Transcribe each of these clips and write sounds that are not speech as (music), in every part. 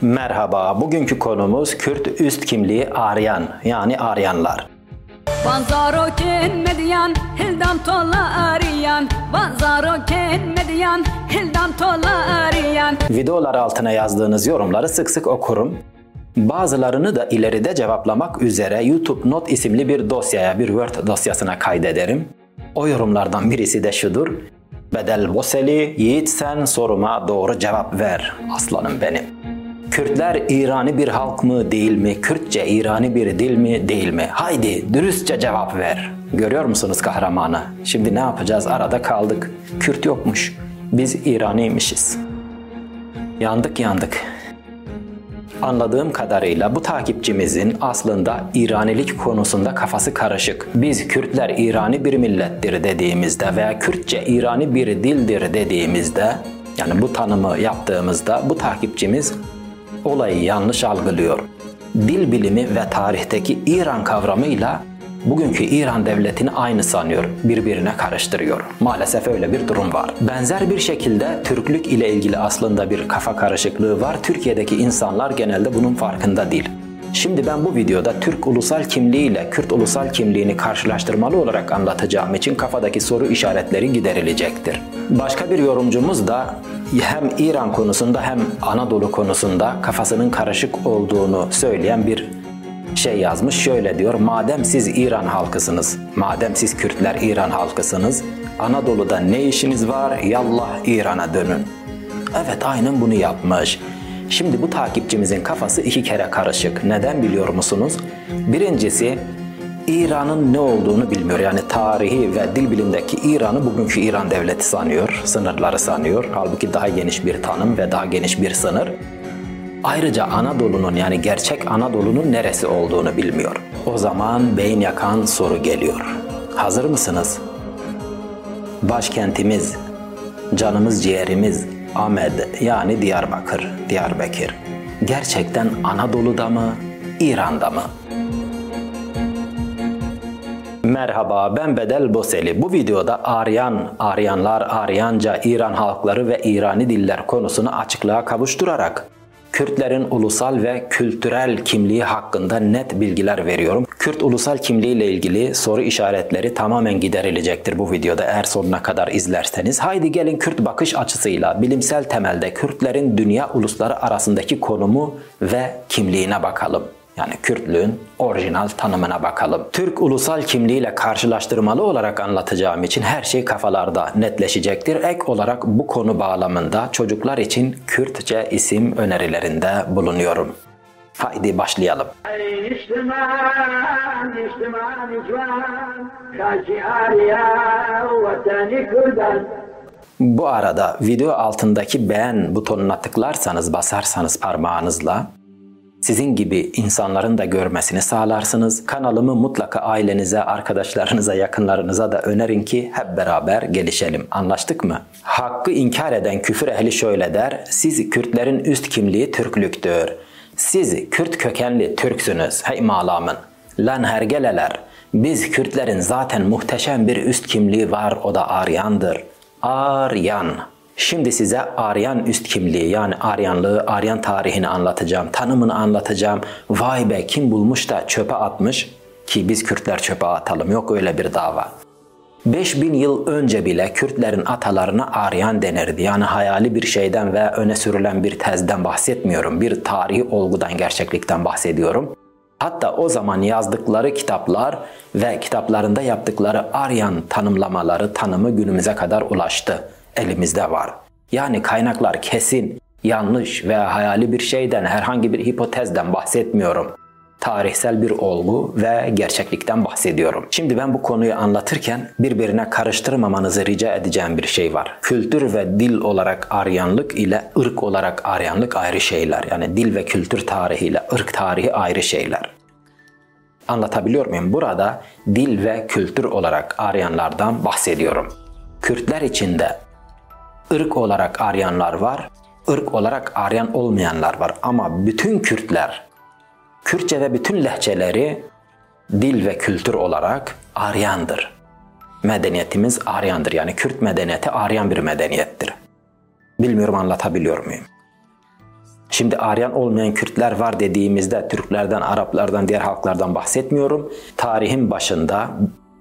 Merhaba, bugünkü konumuz Kürt üst kimliği Aryan yani Aryanlar. Vanzaroken medyan hildan tola arayan Vanzaroken medyan hildan tola arayan Videolar altına yazdığınız yorumları sık sık okurum. Bazılarını da ileride cevaplamak üzere YouTube Not isimli bir dosyaya, bir Word dosyasına kaydederim. O yorumlardan birisi de şudur. Bedel Boseli, Yiğit sen soruma doğru cevap ver aslanım benim. Kürtler İrani bir halk mı değil mi? Kürtçe İrani bir dil mi değil mi? Haydi dürüstçe cevap ver. Görüyor musunuz kahramanı? Şimdi ne yapacağız? Arada kaldık. Kürt yokmuş. Biz İraniymişiz. Yandık yandık. Anladığım kadarıyla bu takipçimizin aslında İranilik konusunda kafası karışık. Biz Kürtler İrani bir millettir dediğimizde veya Kürtçe İrani bir dildir dediğimizde yani bu tanımı yaptığımızda bu takipçimiz olayı yanlış algılıyor. Dil bilimi ve tarihteki İran kavramıyla bugünkü İran devletini aynı sanıyor, birbirine karıştırıyor. Maalesef öyle bir durum var. Benzer bir şekilde Türklük ile ilgili aslında bir kafa karışıklığı var. Türkiye'deki insanlar genelde bunun farkında değil. Şimdi ben bu videoda Türk ulusal kimliği ile Kürt ulusal kimliğini karşılaştırmalı olarak anlatacağım için kafadaki soru işaretleri giderilecektir. Başka bir yorumcumuz da hem İran konusunda hem Anadolu konusunda kafasının karışık olduğunu söyleyen bir şey yazmış. Şöyle diyor. Madem siz İran halkısınız, madem siz Kürtler İran halkısınız, Anadolu'da ne işiniz var? Yallah İran'a dönün. Evet aynen bunu yapmış. Şimdi bu takipçimizin kafası iki kere karışık. Neden biliyor musunuz? Birincisi İran'ın ne olduğunu bilmiyor. Yani tarihi ve dil bilimdeki İran'ı bugünkü İran devleti sanıyor, sınırları sanıyor. Halbuki daha geniş bir tanım ve daha geniş bir sınır. Ayrıca Anadolu'nun yani gerçek Anadolu'nun neresi olduğunu bilmiyor. O zaman beyin yakan soru geliyor. Hazır mısınız? Başkentimiz, canımız ciğerimiz Ahmed yani Diyarbakır, Diyarbakır. Gerçekten Anadolu'da mı, İran'da mı? Merhaba ben Bedel Boseli. Bu videoda Aryan, Aryanlar, Aryanca, İran halkları ve İrani diller konusunu açıklığa kavuşturarak Kürtlerin ulusal ve kültürel kimliği hakkında net bilgiler veriyorum. Kürt ulusal kimliği ile ilgili soru işaretleri tamamen giderilecektir bu videoda eğer sonuna kadar izlerseniz. Haydi gelin Kürt bakış açısıyla bilimsel temelde Kürtlerin dünya ulusları arasındaki konumu ve kimliğine bakalım yani Kürtlüğün orijinal tanımına bakalım. Türk ulusal kimliğiyle karşılaştırmalı olarak anlatacağım için her şey kafalarda netleşecektir. Ek olarak bu konu bağlamında çocuklar için Kürtçe isim önerilerinde bulunuyorum. Haydi başlayalım. Bu arada video altındaki beğen butonuna tıklarsanız basarsanız parmağınızla sizin gibi insanların da görmesini sağlarsınız. Kanalımı mutlaka ailenize, arkadaşlarınıza, yakınlarınıza da önerin ki hep beraber gelişelim. Anlaştık mı? Hakkı inkar eden küfür ehli şöyle der. Siz Kürtlerin üst kimliği Türklüktür. Siz Kürt kökenli Türksünüz. Hey malamın. Lan hergeleler. Biz Kürtlerin zaten muhteşem bir üst kimliği var o da Aryan'dır. Aryan. Şimdi size Aryan üst kimliği yani Aryanlığı, Aryan tarihini anlatacağım, tanımını anlatacağım. Vay be kim bulmuş da çöpe atmış ki biz Kürtler çöpe atalım yok öyle bir dava. 5000 yıl önce bile Kürtlerin atalarına Aryan denirdi. Yani hayali bir şeyden ve öne sürülen bir tezden bahsetmiyorum. Bir tarihi olgudan, gerçeklikten bahsediyorum. Hatta o zaman yazdıkları kitaplar ve kitaplarında yaptıkları Aryan tanımlamaları, tanımı günümüze kadar ulaştı elimizde var. Yani kaynaklar kesin, yanlış veya hayali bir şeyden, herhangi bir hipotezden bahsetmiyorum. Tarihsel bir olgu ve gerçeklikten bahsediyorum. Şimdi ben bu konuyu anlatırken birbirine karıştırmamanızı rica edeceğim bir şey var. Kültür ve dil olarak Aryanlık ile ırk olarak Aryanlık ayrı şeyler. Yani dil ve kültür tarihi ile ırk tarihi ayrı şeyler. Anlatabiliyor muyum? Burada dil ve kültür olarak Aryanlardan bahsediyorum. Kürtler içinde ırk olarak Aryanlar var, ırk olarak Aryan olmayanlar var. Ama bütün Kürtler, Kürtçe ve bütün lehçeleri dil ve kültür olarak Aryandır. Medeniyetimiz Aryandır. Yani Kürt medeniyeti Aryan bir medeniyettir. Bilmiyorum anlatabiliyor muyum? Şimdi Aryan olmayan Kürtler var dediğimizde Türklerden, Araplardan, diğer halklardan bahsetmiyorum. Tarihin başında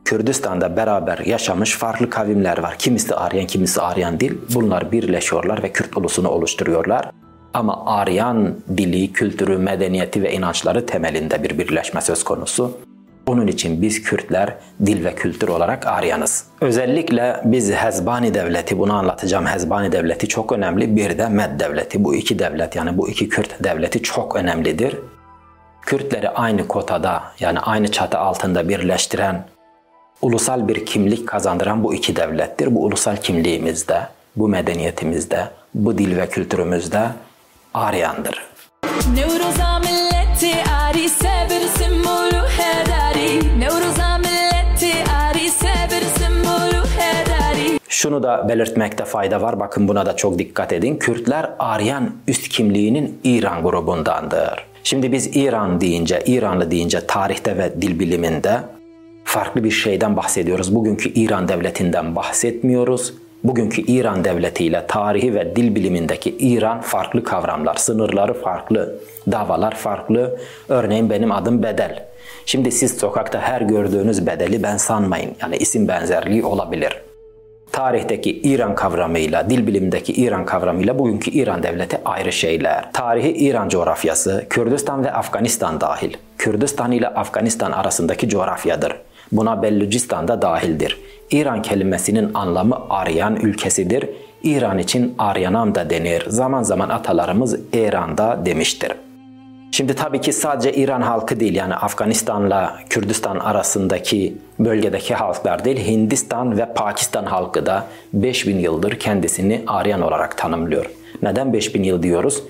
Kürdistan'da beraber yaşamış farklı kavimler var. Kimisi Aryan, kimisi Aryan değil. Bunlar birleşiyorlar ve Kürt ulusunu oluşturuyorlar. Ama Aryan dili, kültürü, medeniyeti ve inançları temelinde bir birleşme söz konusu. Onun için biz Kürtler dil ve kültür olarak Aryanız. Özellikle biz Hezbani devleti, bunu anlatacağım. Hezbani devleti çok önemli. Bir de Med devleti. Bu iki devlet yani bu iki Kürt devleti çok önemlidir. Kürtleri aynı kotada yani aynı çatı altında birleştiren, ulusal bir kimlik kazandıran bu iki devlettir. Bu ulusal kimliğimizde, bu medeniyetimizde, bu dil ve kültürümüzde Aryandır. Milleti Şunu da belirtmekte fayda var. Bakın buna da çok dikkat edin. Kürtler Aryan üst kimliğinin İran grubundandır. Şimdi biz İran deyince, İranlı deyince tarihte ve dil biliminde farklı bir şeyden bahsediyoruz. Bugünkü İran devletinden bahsetmiyoruz. Bugünkü İran devletiyle tarihi ve dil bilimindeki İran farklı kavramlar, sınırları farklı, davalar farklı. Örneğin benim adım Bedel. Şimdi siz sokakta her gördüğünüz bedeli ben sanmayın. Yani isim benzerliği olabilir tarihteki İran kavramıyla, dil bilimindeki İran kavramıyla bugünkü İran devleti ayrı şeyler. Tarihi İran coğrafyası, Kürdistan ve Afganistan dahil. Kürdistan ile Afganistan arasındaki coğrafyadır. Buna Bellucistan da dahildir. İran kelimesinin anlamı Aryan ülkesidir. İran için Aryanam da denir. Zaman zaman atalarımız İran'da demiştir. Şimdi tabii ki sadece İran halkı değil yani Afganistan'la Kürdistan arasındaki bölgedeki halklar değil Hindistan ve Pakistan halkı da 5000 yıldır kendisini Aryan olarak tanımlıyor. Neden 5000 yıl diyoruz?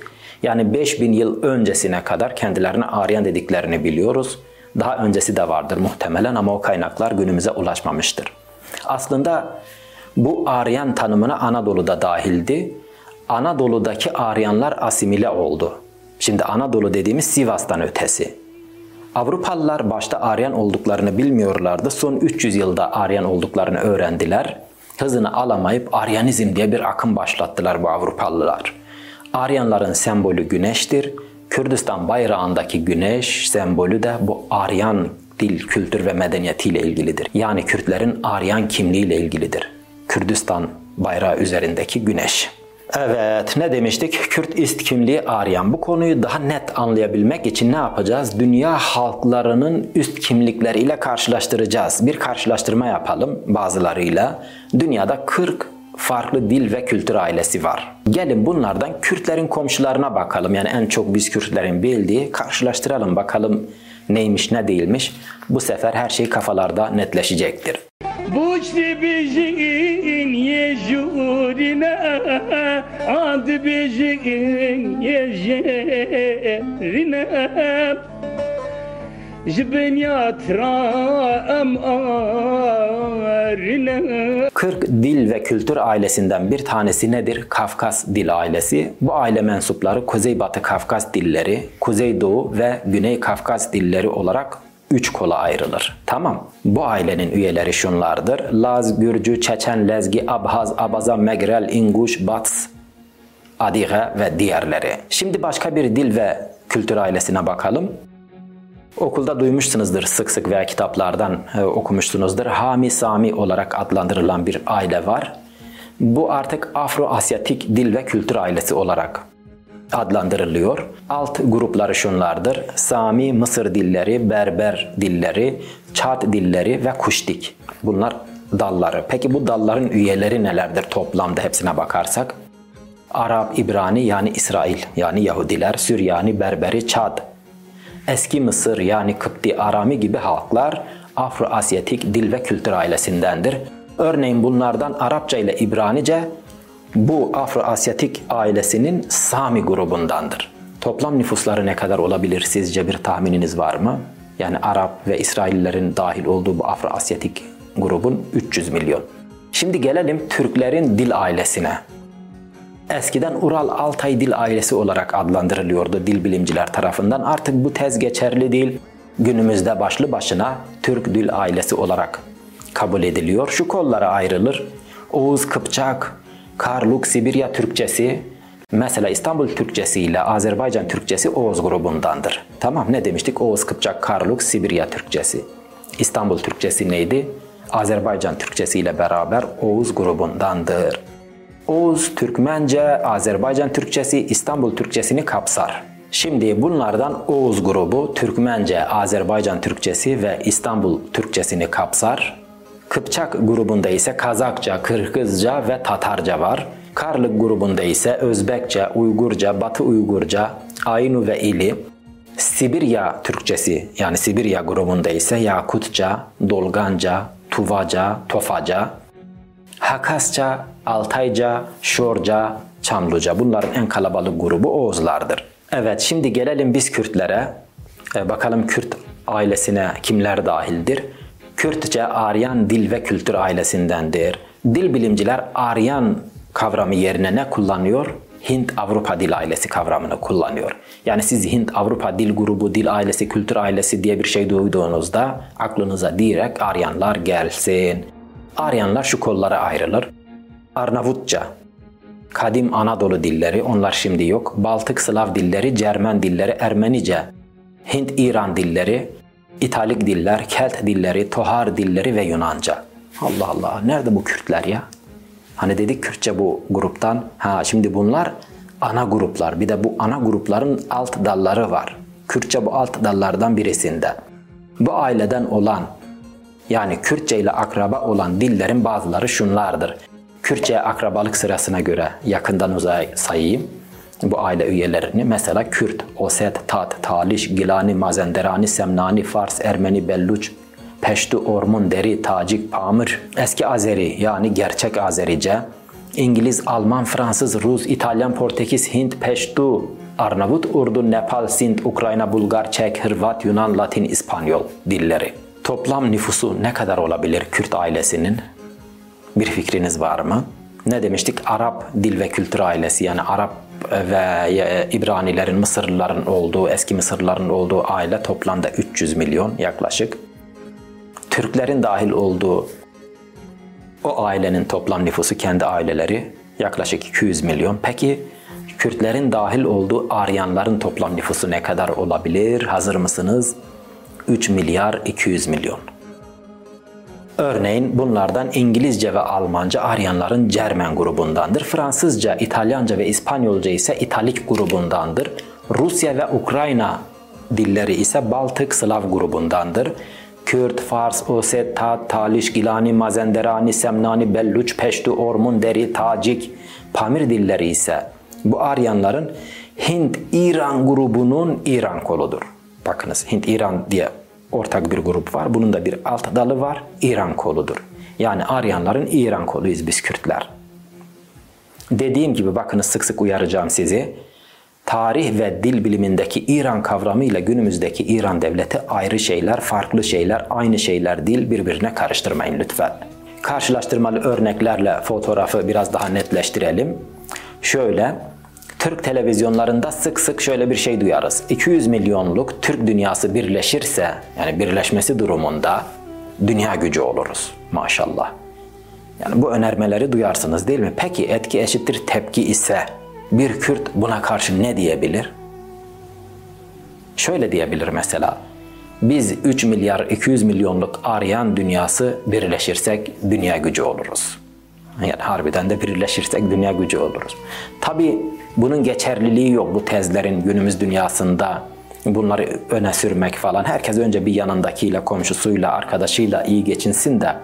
Yani 5000 yıl öncesine kadar kendilerine Aryan dediklerini biliyoruz. Daha öncesi de vardır muhtemelen ama o kaynaklar günümüze ulaşmamıştır. Aslında bu Aryan tanımına Anadolu'da dahildi. Anadolu'daki Aryanlar asimile oldu. Şimdi Anadolu dediğimiz Sivas'tan ötesi. Avrupalılar başta Aryan olduklarını bilmiyorlardı. Son 300 yılda Aryan olduklarını öğrendiler. Hızını alamayıp Aryanizm diye bir akım başlattılar bu Avrupalılar. Aryanların sembolü güneştir. Kürdistan bayrağındaki güneş sembolü de bu Aryan dil, kültür ve medeniyetiyle ilgilidir. Yani Kürtlerin Aryan kimliğiyle ilgilidir. Kürdistan bayrağı üzerindeki güneş. Evet ne demiştik? Kürt ist kimliği arayan. Bu konuyu daha net anlayabilmek için ne yapacağız? Dünya halklarının üst kimlikleriyle karşılaştıracağız. Bir karşılaştırma yapalım bazılarıyla. Dünyada 40 farklı dil ve kültür ailesi var. Gelin bunlardan Kürtlerin komşularına bakalım. Yani en çok biz Kürtlerin bildiği karşılaştıralım bakalım neymiş ne değilmiş. Bu sefer her şey kafalarda netleşecektir. Buçti bijin yejurina ad bijin arina 40 dil ve kültür ailesinden bir tanesi nedir? Kafkas dil ailesi. Bu aile mensupları Kuzeybatı Kafkas dilleri, Kuzeydoğu ve Güney Kafkas dilleri olarak üç kola ayrılır. Tamam. Bu ailenin üyeleri şunlardır. Laz, Gürcü, Çeçen, Lezgi, Abhaz, Abaza, Megrel, İnguş, Bats, Adige ve diğerleri. Şimdi başka bir dil ve kültür ailesine bakalım. Okulda duymuşsunuzdur sık sık veya kitaplardan e, okumuşsunuzdur. Hami Sami olarak adlandırılan bir aile var. Bu artık Afro-Asyatik dil ve kültür ailesi olarak adlandırılıyor. Alt grupları şunlardır. Sami, Mısır dilleri, Berber dilleri, Çat dilleri ve Kuştik. Bunlar dalları. Peki bu dalların üyeleri nelerdir toplamda hepsine bakarsak? Arap, İbrani yani İsrail yani Yahudiler, Süryani, Berberi, Çad. Eski Mısır yani Kıpti, Arami gibi halklar Afro-Asyatik dil ve kültür ailesindendir. Örneğin bunlardan Arapça ile İbranice bu Afro-Asyatik ailesinin Sami grubundandır. Toplam nüfusları ne kadar olabilir sizce bir tahmininiz var mı? Yani Arap ve İsraillerin dahil olduğu bu Afro-Asyatik grubun 300 milyon. Şimdi gelelim Türklerin dil ailesine. Eskiden Ural Altay dil ailesi olarak adlandırılıyordu dil bilimciler tarafından. Artık bu tez geçerli değil. Günümüzde başlı başına Türk dil ailesi olarak kabul ediliyor. Şu kollara ayrılır. Oğuz Kıpçak, Karluk Sibirya Türkçesi, Mesela İstanbul Türkçesi ile Azerbaycan Türkçesi Oğuz grubundandır. Tamam ne demiştik? Oğuz Kıpçak Karluk Sibirya Türkçesi. İstanbul Türkçesi neydi? Azerbaycan Türkçesi ile beraber Oğuz grubundandır. Oğuz Türkmence, Azerbaycan Türkçesi, İstanbul Türkçesini kapsar. Şimdi bunlardan Oğuz grubu Türkmence, Azerbaycan Türkçesi ve İstanbul Türkçesini kapsar. Kıpçak grubunda ise Kazakça, Kırgızca ve Tatarca var. Karlık grubunda ise Özbekçe, Uygurca, Batı Uygurca, Aynu ve İli. Sibirya Türkçesi yani Sibirya grubunda ise Yakutça, Dolganca, Tuvaca, Tofaca, Hakasça, Altayca, Şorca, Çamlıca bunların en kalabalık grubu Oğuzlardır. Evet şimdi gelelim biz Kürtlere. E, bakalım Kürt ailesine kimler dahildir? Kürtçe Aryan dil ve kültür ailesindendir. Dil bilimciler Aryan kavramı yerine ne kullanıyor? Hint-Avrupa dil ailesi kavramını kullanıyor. Yani siz Hint-Avrupa dil grubu, dil ailesi, kültür ailesi diye bir şey duyduğunuzda aklınıza direkt Aryanlar gelsin. Aryanlar şu kollara ayrılır. Arnavutça, kadim Anadolu dilleri, onlar şimdi yok. Baltık Slav dilleri, Cermen dilleri, Ermenice, Hint-İran dilleri, İtalik diller, Kelt dilleri, Tohar dilleri ve Yunanca. Allah Allah, nerede bu Kürtler ya? Hani dedik Kürtçe bu gruptan. Ha şimdi bunlar ana gruplar. Bir de bu ana grupların alt dalları var. Kürtçe bu alt dallardan birisinde. Bu aileden olan yani Kürtçe ile akraba olan dillerin bazıları şunlardır. Kürtçe akrabalık sırasına göre yakından uzağa sayayım bu aile üyelerini. Mesela Kürt, Oset, Tat, Taliş, Gilani, Mazenderani, Semnani, Fars, Ermeni, Belluç, Peştu, Ormun, Deri, Tacik, Pamir, eski Azeri yani gerçek Azerice, İngiliz, Alman, Fransız, Rus, İtalyan, Portekiz, Hint, Peştu, Arnavut, Urdu, Nepal, Sint, Ukrayna, Bulgar, Çek, Hırvat, Yunan, Latin, İspanyol dilleri. Toplam nüfusu ne kadar olabilir Kürt ailesinin? Bir fikriniz var mı? Ne demiştik? Arap dil ve kültür ailesi yani Arap ve İbranilerin, Mısırlıların olduğu, eski Mısırlıların olduğu aile toplamda 300 milyon yaklaşık. Türklerin dahil olduğu o ailenin toplam nüfusu kendi aileleri yaklaşık 200 milyon. Peki Kürtlerin dahil olduğu Aryanların toplam nüfusu ne kadar olabilir? Hazır mısınız? 3 milyar 200 milyon. Örneğin bunlardan İngilizce ve Almanca Aryanların Cermen grubundandır. Fransızca, İtalyanca ve İspanyolca ise İtalik grubundandır. Rusya ve Ukrayna dilleri ise Baltık Slav grubundandır. Kürt, Fars, Oset, Tat, Taliş, Gilani, Mazenderani, Semnani, Belluç, Peştu, Ormun, Deri, Tacik, Pamir dilleri ise bu Aryanların Hint-İran grubunun İran koludur. Bakınız Hint-İran diye ortak bir grup var. Bunun da bir alt dalı var. İran koludur. Yani Aryanların İran koluyuz biz Kürtler. Dediğim gibi bakınız sık sık uyaracağım sizi. Tarih ve dil bilimindeki İran kavramı ile günümüzdeki İran devleti ayrı şeyler, farklı şeyler, aynı şeyler değil birbirine karıştırmayın lütfen. Karşılaştırmalı örneklerle fotoğrafı biraz daha netleştirelim. Şöyle, Türk televizyonlarında sık sık şöyle bir şey duyarız. 200 milyonluk Türk dünyası birleşirse, yani birleşmesi durumunda dünya gücü oluruz maşallah. Yani bu önermeleri duyarsınız değil mi? Peki etki eşittir tepki ise bir Kürt buna karşı ne diyebilir? Şöyle diyebilir mesela. Biz 3 milyar 200 milyonluk Aryan dünyası birleşirsek dünya gücü oluruz. Yani harbiden de birleşirsek dünya gücü oluruz. Tabi bunun geçerliliği yok bu tezlerin günümüz dünyasında bunları öne sürmek falan. Herkes önce bir yanındakiyle, komşusuyla, arkadaşıyla iyi geçinsin de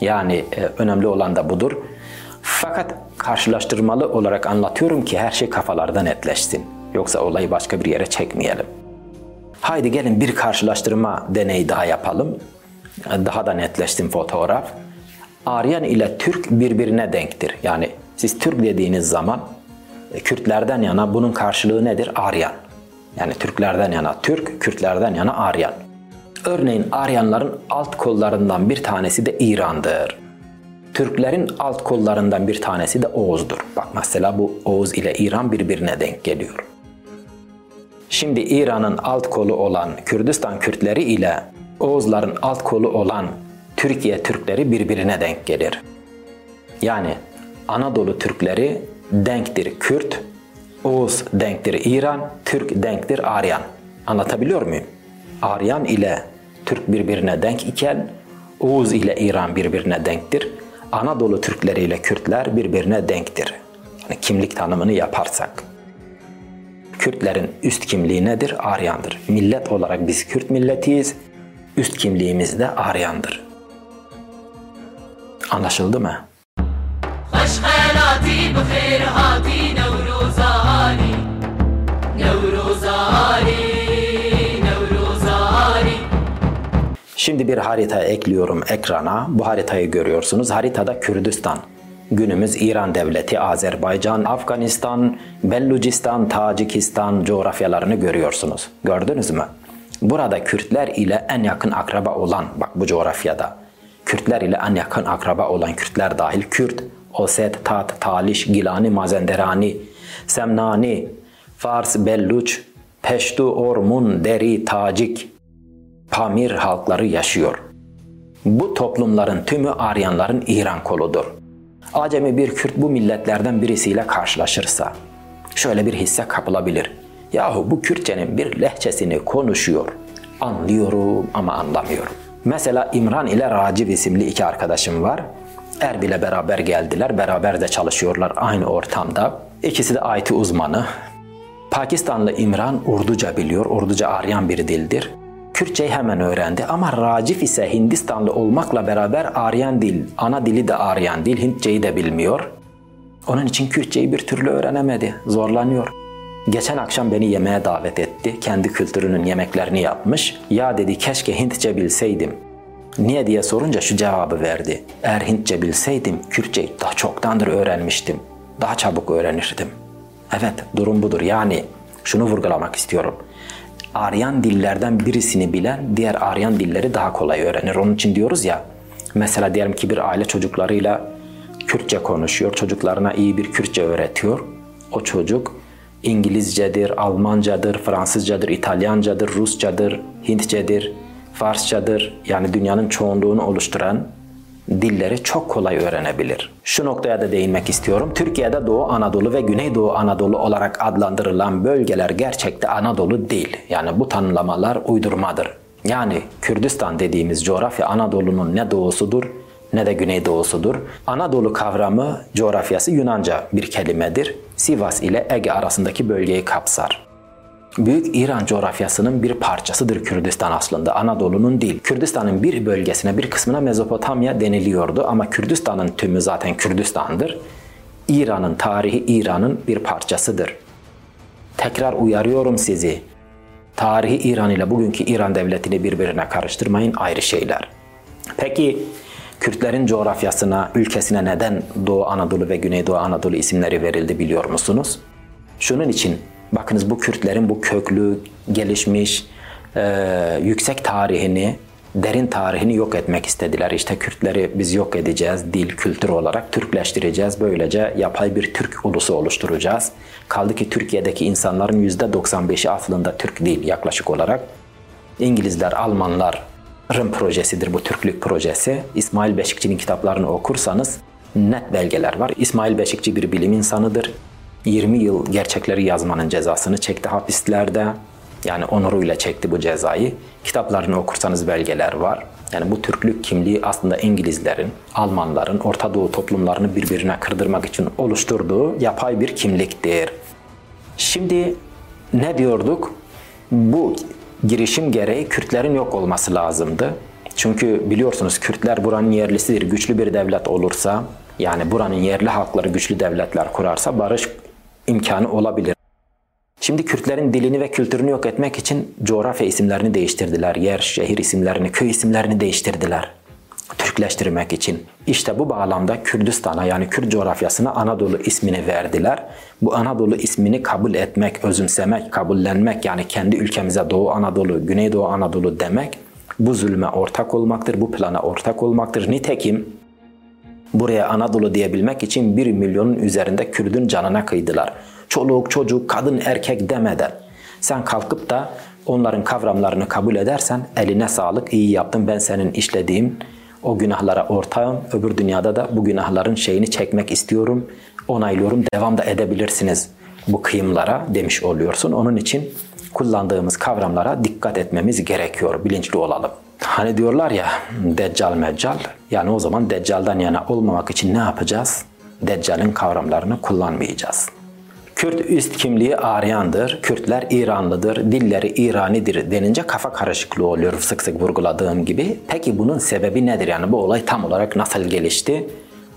yani e, önemli olan da budur. Fakat karşılaştırmalı olarak anlatıyorum ki her şey kafalarda netleşsin. Yoksa olayı başka bir yere çekmeyelim. Haydi gelin bir karşılaştırma deneyi daha yapalım. Daha da netleşsin fotoğraf. Aryan ile Türk birbirine denktir. Yani siz Türk dediğiniz zaman Kürtlerden yana bunun karşılığı nedir? Aryan. Yani Türklerden yana Türk, Kürtlerden yana Aryan. Örneğin Aryanların alt kollarından bir tanesi de İran'dır. Türklerin alt kollarından bir tanesi de Oğuz'dur. Bak mesela bu Oğuz ile İran birbirine denk geliyor. Şimdi İran'ın alt kolu olan Kürdistan Kürtleri ile Oğuzların alt kolu olan Türkiye Türkleri birbirine denk gelir. Yani Anadolu Türkleri denktir Kürt, Oğuz denktir İran, Türk denktir Aryan. Anlatabiliyor muyum? Aryan ile Türk birbirine denk iken Oğuz ile İran birbirine denktir. Anadolu Türkleri ile Kürtler birbirine denktir. Yani kimlik tanımını yaparsak. Kürtlerin üst kimliği nedir? Aryandır. Millet olarak biz Kürt milletiyiz. Üst kimliğimiz de Aryandır. Anlaşıldı mı? Şimdi bir harita ekliyorum ekrana. Bu haritayı görüyorsunuz. Haritada Kürdistan, günümüz İran devleti, Azerbaycan, Afganistan, Bellucistan, Tacikistan coğrafyalarını görüyorsunuz. Gördünüz mü? Burada Kürtler ile en yakın akraba olan, bak bu coğrafyada, Kürtler ile en yakın akraba olan Kürtler dahil Kürt, Oset, Tat, Taliş, Gilani, Mazenderani, Semnani, Fars, Belluç, Peştu, Ormun, Deri, Tacik, Pamir halkları yaşıyor. Bu toplumların tümü Aryanların İran koludur. Acemi bir Kürt bu milletlerden birisiyle karşılaşırsa şöyle bir hisse kapılabilir. Yahu bu Kürtçenin bir lehçesini konuşuyor. Anlıyorum ama anlamıyorum. Mesela İmran ile Racib isimli iki arkadaşım var. Erbil ile beraber geldiler. Beraber de çalışıyorlar aynı ortamda. İkisi de IT uzmanı. Pakistanlı İmran Urduca biliyor. Urduca Aryan bir dildir. Kürtçeyi hemen öğrendi ama Racif ise Hindistanlı olmakla beraber Aryan dil, ana dili de Aryan dil, Hintçeyi de bilmiyor. Onun için Kürtçeyi bir türlü öğrenemedi, zorlanıyor. Geçen akşam beni yemeğe davet etti. Kendi kültürünün yemeklerini yapmış. Ya dedi keşke Hintçe bilseydim. Niye diye sorunca şu cevabı verdi. Eğer Hintçe bilseydim Kürtçeyi daha çoktandır öğrenmiştim. Daha çabuk öğrenirdim. Evet durum budur. Yani şunu vurgulamak istiyorum. Aryan dillerden birisini bilen diğer Aryan dilleri daha kolay öğrenir. Onun için diyoruz ya mesela diyelim ki bir aile çocuklarıyla Kürtçe konuşuyor. Çocuklarına iyi bir Kürtçe öğretiyor. O çocuk İngilizcedir, Almancadır, Fransızcadır, İtalyancadır, Rusçadır, Hintçedir, Farsçadır. Yani dünyanın çoğunluğunu oluşturan dilleri çok kolay öğrenebilir. Şu noktaya da değinmek istiyorum. Türkiye'de Doğu Anadolu ve Güneydoğu Anadolu olarak adlandırılan bölgeler gerçekte Anadolu değil. Yani bu tanımlamalar uydurmadır. Yani Kürdistan dediğimiz coğrafya Anadolu'nun ne doğusudur ne de güneydoğusudur. Anadolu kavramı coğrafyası Yunanca bir kelimedir. Sivas ile Ege arasındaki bölgeyi kapsar. Büyük İran coğrafyasının bir parçasıdır Kürdistan aslında, Anadolu'nun değil. Kürdistan'ın bir bölgesine, bir kısmına Mezopotamya deniliyordu ama Kürdistan'ın tümü zaten Kürdistan'dır. İran'ın tarihi İran'ın bir parçasıdır. Tekrar uyarıyorum sizi. Tarihi İran ile bugünkü İran devletini birbirine karıştırmayın ayrı şeyler. Peki Kürtlerin coğrafyasına, ülkesine neden Doğu Anadolu ve Güneydoğu Anadolu isimleri verildi biliyor musunuz? Şunun için Bakınız bu Kürtlerin bu köklü, gelişmiş, e, yüksek tarihini, derin tarihini yok etmek istediler. İşte Kürtleri biz yok edeceğiz, dil, kültür olarak Türkleştireceğiz. Böylece yapay bir Türk ulusu oluşturacağız. Kaldı ki Türkiye'deki insanların %95'i aslında Türk değil yaklaşık olarak. İngilizler, Almanlar, Rım projesidir bu Türklük projesi. İsmail Beşikçi'nin kitaplarını okursanız net belgeler var. İsmail Beşikçi bir bilim insanıdır. 20 yıl gerçekleri yazmanın cezasını çekti hapislerde. Yani onuruyla çekti bu cezayı. Kitaplarını okursanız belgeler var. Yani bu Türklük kimliği aslında İngilizlerin, Almanların, Orta Doğu toplumlarını birbirine kırdırmak için oluşturduğu yapay bir kimliktir. Şimdi ne diyorduk? Bu girişim gereği Kürtlerin yok olması lazımdı. Çünkü biliyorsunuz Kürtler buranın yerlisidir. Güçlü bir devlet olursa, yani buranın yerli halkları güçlü devletler kurarsa barış imkanı olabilir. Şimdi Kürtlerin dilini ve kültürünü yok etmek için coğrafya isimlerini değiştirdiler. Yer, şehir isimlerini, köy isimlerini değiştirdiler. Türkleştirmek için. İşte bu bağlamda Kürdistan'a yani Kürt coğrafyasına Anadolu ismini verdiler. Bu Anadolu ismini kabul etmek, özümsemek, kabullenmek yani kendi ülkemize Doğu Anadolu, Güneydoğu Anadolu demek bu zulme ortak olmaktır, bu plana ortak olmaktır. Nitekim Buraya Anadolu diyebilmek için 1 milyonun üzerinde Kürdün canına kıydılar. Çoluk, çocuk, kadın, erkek demeden. Sen kalkıp da onların kavramlarını kabul edersen eline sağlık, iyi yaptın ben senin işlediğim o günahlara ortağım. Öbür dünyada da bu günahların şeyini çekmek istiyorum, onaylıyorum, devam da edebilirsiniz. bu kıyımlara demiş oluyorsun. Onun için kullandığımız kavramlara dikkat etmemiz gerekiyor. Bilinçli olalım. Hani diyorlar ya deccal meccal. Yani o zaman deccaldan yana olmamak için ne yapacağız? Deccal'in kavramlarını kullanmayacağız. Kürt üst kimliği Aryandır, Kürtler İranlıdır, dilleri İranidir denince kafa karışıklığı oluyor sık sık vurguladığım gibi. Peki bunun sebebi nedir? Yani bu olay tam olarak nasıl gelişti?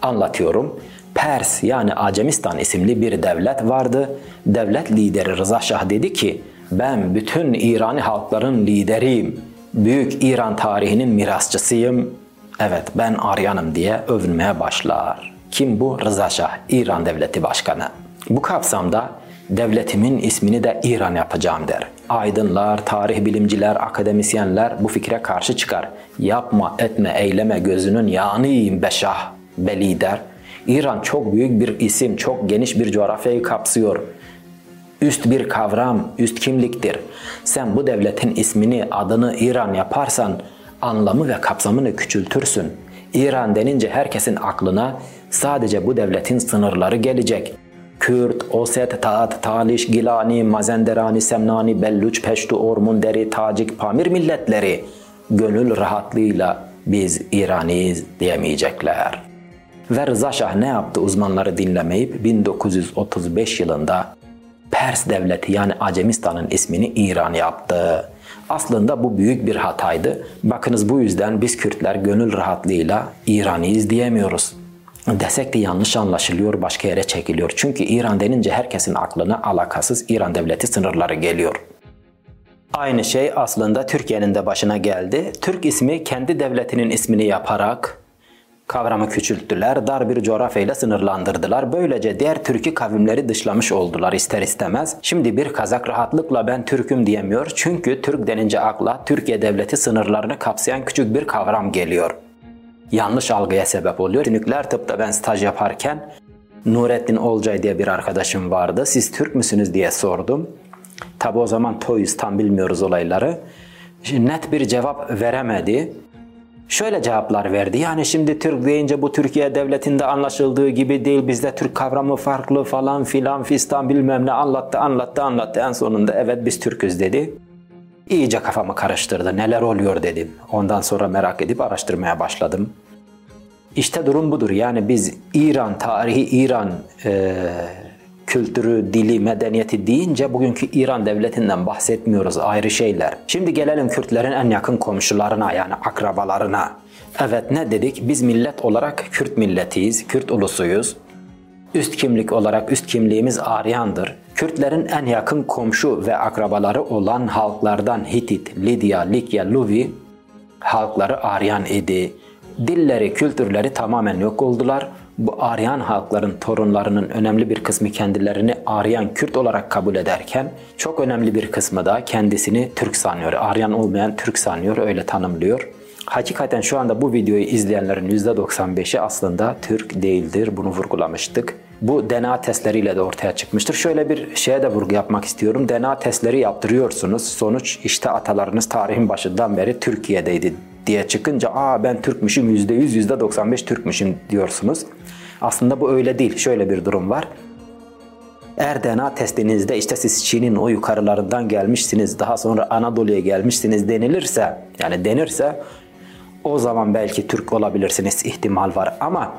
Anlatıyorum. Pers yani Acemistan isimli bir devlet vardı. Devlet lideri Rıza Şah dedi ki ben bütün İrani halkların lideriyim. Büyük İran tarihinin mirasçısıyım. Evet ben Aryanım diye övünmeye başlar. Kim bu? Rıza Şah, İran Devleti Başkanı. Bu kapsamda devletimin ismini de İran yapacağım der. Aydınlar, tarih bilimciler, akademisyenler bu fikre karşı çıkar. Yapma, etme, eyleme gözünün yağını be şah, be lider. İran çok büyük bir isim, çok geniş bir coğrafyayı kapsıyor. Üst bir kavram, üst kimliktir. Sen bu devletin ismini, adını İran yaparsan anlamı ve kapsamını küçültürsün. İran denince herkesin aklına sadece bu devletin sınırları gelecek. Kürt, Oset, Taat, Taliş, Gilani, Mazenderani, Semnani, Belluç, Peştu, Ormun, Deri, Tacik, Pamir milletleri gönül rahatlığıyla biz İraniyiz diyemeyecekler. Ve Rıza Şah ne yaptı uzmanları dinlemeyip 1935 yılında Pers devleti yani Acemistan'ın ismini İran yaptı. Aslında bu büyük bir hataydı. Bakınız bu yüzden biz Kürtler gönül rahatlığıyla İraniyiz diyemiyoruz desek de yanlış anlaşılıyor, başka yere çekiliyor. Çünkü İran denince herkesin aklına alakasız İran devleti sınırları geliyor. Aynı şey aslında Türkiye'nin de başına geldi. Türk ismi kendi devletinin ismini yaparak kavramı küçülttüler, dar bir coğrafyayla sınırlandırdılar. Böylece diğer Türk'ü kavimleri dışlamış oldular ister istemez. Şimdi bir Kazak rahatlıkla ben Türk'üm diyemiyor. Çünkü Türk denince akla Türkiye devleti sınırlarını kapsayan küçük bir kavram geliyor yanlış algıya sebep oluyor. Nükleer tıpta ben staj yaparken Nurettin Olcay diye bir arkadaşım vardı. Siz Türk müsünüz diye sordum. Tabi o zaman toyuz tam bilmiyoruz olayları. Net bir cevap veremedi. Şöyle cevaplar verdi. Yani şimdi Türk deyince bu Türkiye devletinde anlaşıldığı gibi değil. Bizde Türk kavramı farklı falan filan fistan bilmem ne anlattı anlattı anlattı. En sonunda evet biz Türküz dedi. İyice kafamı karıştırdı. Neler oluyor dedim. Ondan sonra merak edip araştırmaya başladım. İşte durum budur. Yani biz İran, tarihi İran e, kültürü, dili, medeniyeti deyince bugünkü İran devletinden bahsetmiyoruz ayrı şeyler. Şimdi gelelim Kürtlerin en yakın komşularına yani akrabalarına. Evet ne dedik? Biz millet olarak Kürt milletiyiz, Kürt ulusuyuz. Üst kimlik olarak üst kimliğimiz Aryandır. Kürtlerin en yakın komşu ve akrabaları olan halklardan Hitit, Lidya, Likya, Luvi halkları Aryan idi. Dilleri, kültürleri tamamen yok oldular. Bu Aryan halkların torunlarının önemli bir kısmı kendilerini Aryan Kürt olarak kabul ederken çok önemli bir kısmı da kendisini Türk sanıyor. Aryan olmayan Türk sanıyor, öyle tanımlıyor. Hakikaten şu anda bu videoyu izleyenlerin %95'i aslında Türk değildir. Bunu vurgulamıştık. Bu DNA testleriyle de ortaya çıkmıştır. Şöyle bir şeye de vurgu yapmak istiyorum. DNA testleri yaptırıyorsunuz. Sonuç işte atalarınız tarihin başından beri Türkiye'deydi diye çıkınca aa ben Türkmüşüm %100, %95 Türkmüşüm diyorsunuz. Aslında bu öyle değil. Şöyle bir durum var. Eğer DNA testinizde işte siz Çin'in o yukarılarından gelmişsiniz, daha sonra Anadolu'ya gelmişsiniz denilirse, yani denirse o zaman belki Türk olabilirsiniz ihtimal var ama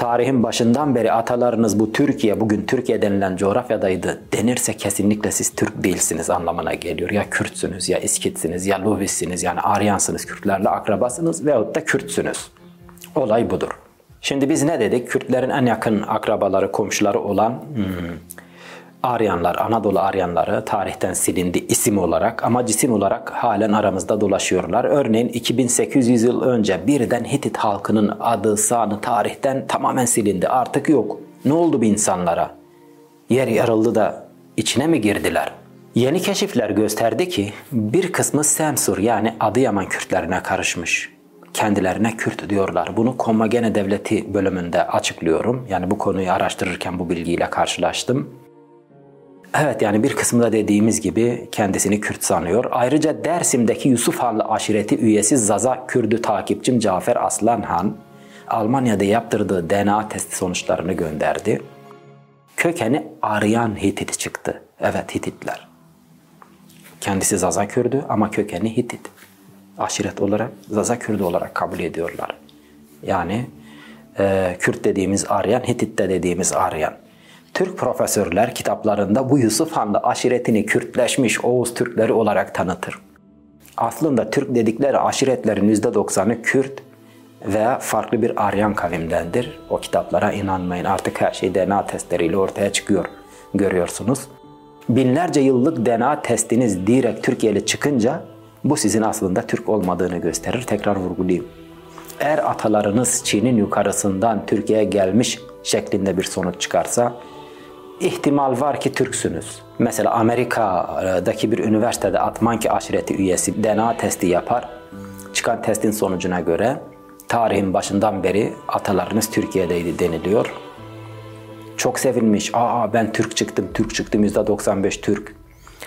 tarihin başından beri atalarınız bu Türkiye, bugün Türkiye denilen coğrafyadaydı denirse kesinlikle siz Türk değilsiniz anlamına geliyor. Ya Kürtsünüz, ya İskitsiniz, ya Luvisiniz yani Aryansınız, Kürtlerle akrabasınız veyahut da Kürtsünüz. Olay budur. Şimdi biz ne dedik? Kürtlerin en yakın akrabaları, komşuları olan hmm, Aryanlar, Anadolu Aryanları tarihten silindi isim olarak ama cisim olarak halen aramızda dolaşıyorlar. Örneğin 2800 yıl önce birden Hitit halkının adı, sanı tarihten tamamen silindi. Artık yok. Ne oldu bu insanlara? Yer yarıldı da içine mi girdiler? Yeni keşifler gösterdi ki bir kısmı Semsur yani Adıyaman Kürtlerine karışmış. Kendilerine Kürt diyorlar. Bunu Komagene Devleti bölümünde açıklıyorum. Yani bu konuyu araştırırken bu bilgiyle karşılaştım. Evet yani bir kısımda dediğimiz gibi kendisini Kürt sanıyor. Ayrıca Dersim'deki Yusuf Hanlı aşireti üyesi Zaza Kürdü takipçim Cafer Aslan Han, Almanya'da yaptırdığı DNA testi sonuçlarını gönderdi. kökeni Aryan Hitit çıktı. Evet Hititler. Kendisi Zaza Kürdü ama kökeni Hitit. Aşiret olarak Zaza Kürdü olarak kabul ediyorlar. Yani e, Kürt dediğimiz Aryan, Hitit'te dediğimiz Aryan. Türk profesörler kitaplarında bu Yusuf Han'da aşiretini Kürtleşmiş Oğuz Türkleri olarak tanıtır. Aslında Türk dedikleri aşiretlerin %90'ı Kürt veya farklı bir Aryan kavimdendir. O kitaplara inanmayın. Artık her şey DNA testleriyle ortaya çıkıyor. Görüyorsunuz. Binlerce yıllık DNA testiniz direkt Türkiye'li çıkınca bu sizin aslında Türk olmadığını gösterir. Tekrar vurgulayayım. Eğer atalarınız Çin'in yukarısından Türkiye'ye gelmiş şeklinde bir sonuç çıkarsa ihtimal var ki Türksünüz. Mesela Amerika'daki bir üniversitede Atmanki aşireti üyesi DNA testi yapar. Çıkan testin sonucuna göre tarihin başından beri atalarınız Türkiye'deydi deniliyor. Çok sevinmiş. Aa ben Türk çıktım, Türk çıktım %95 Türk.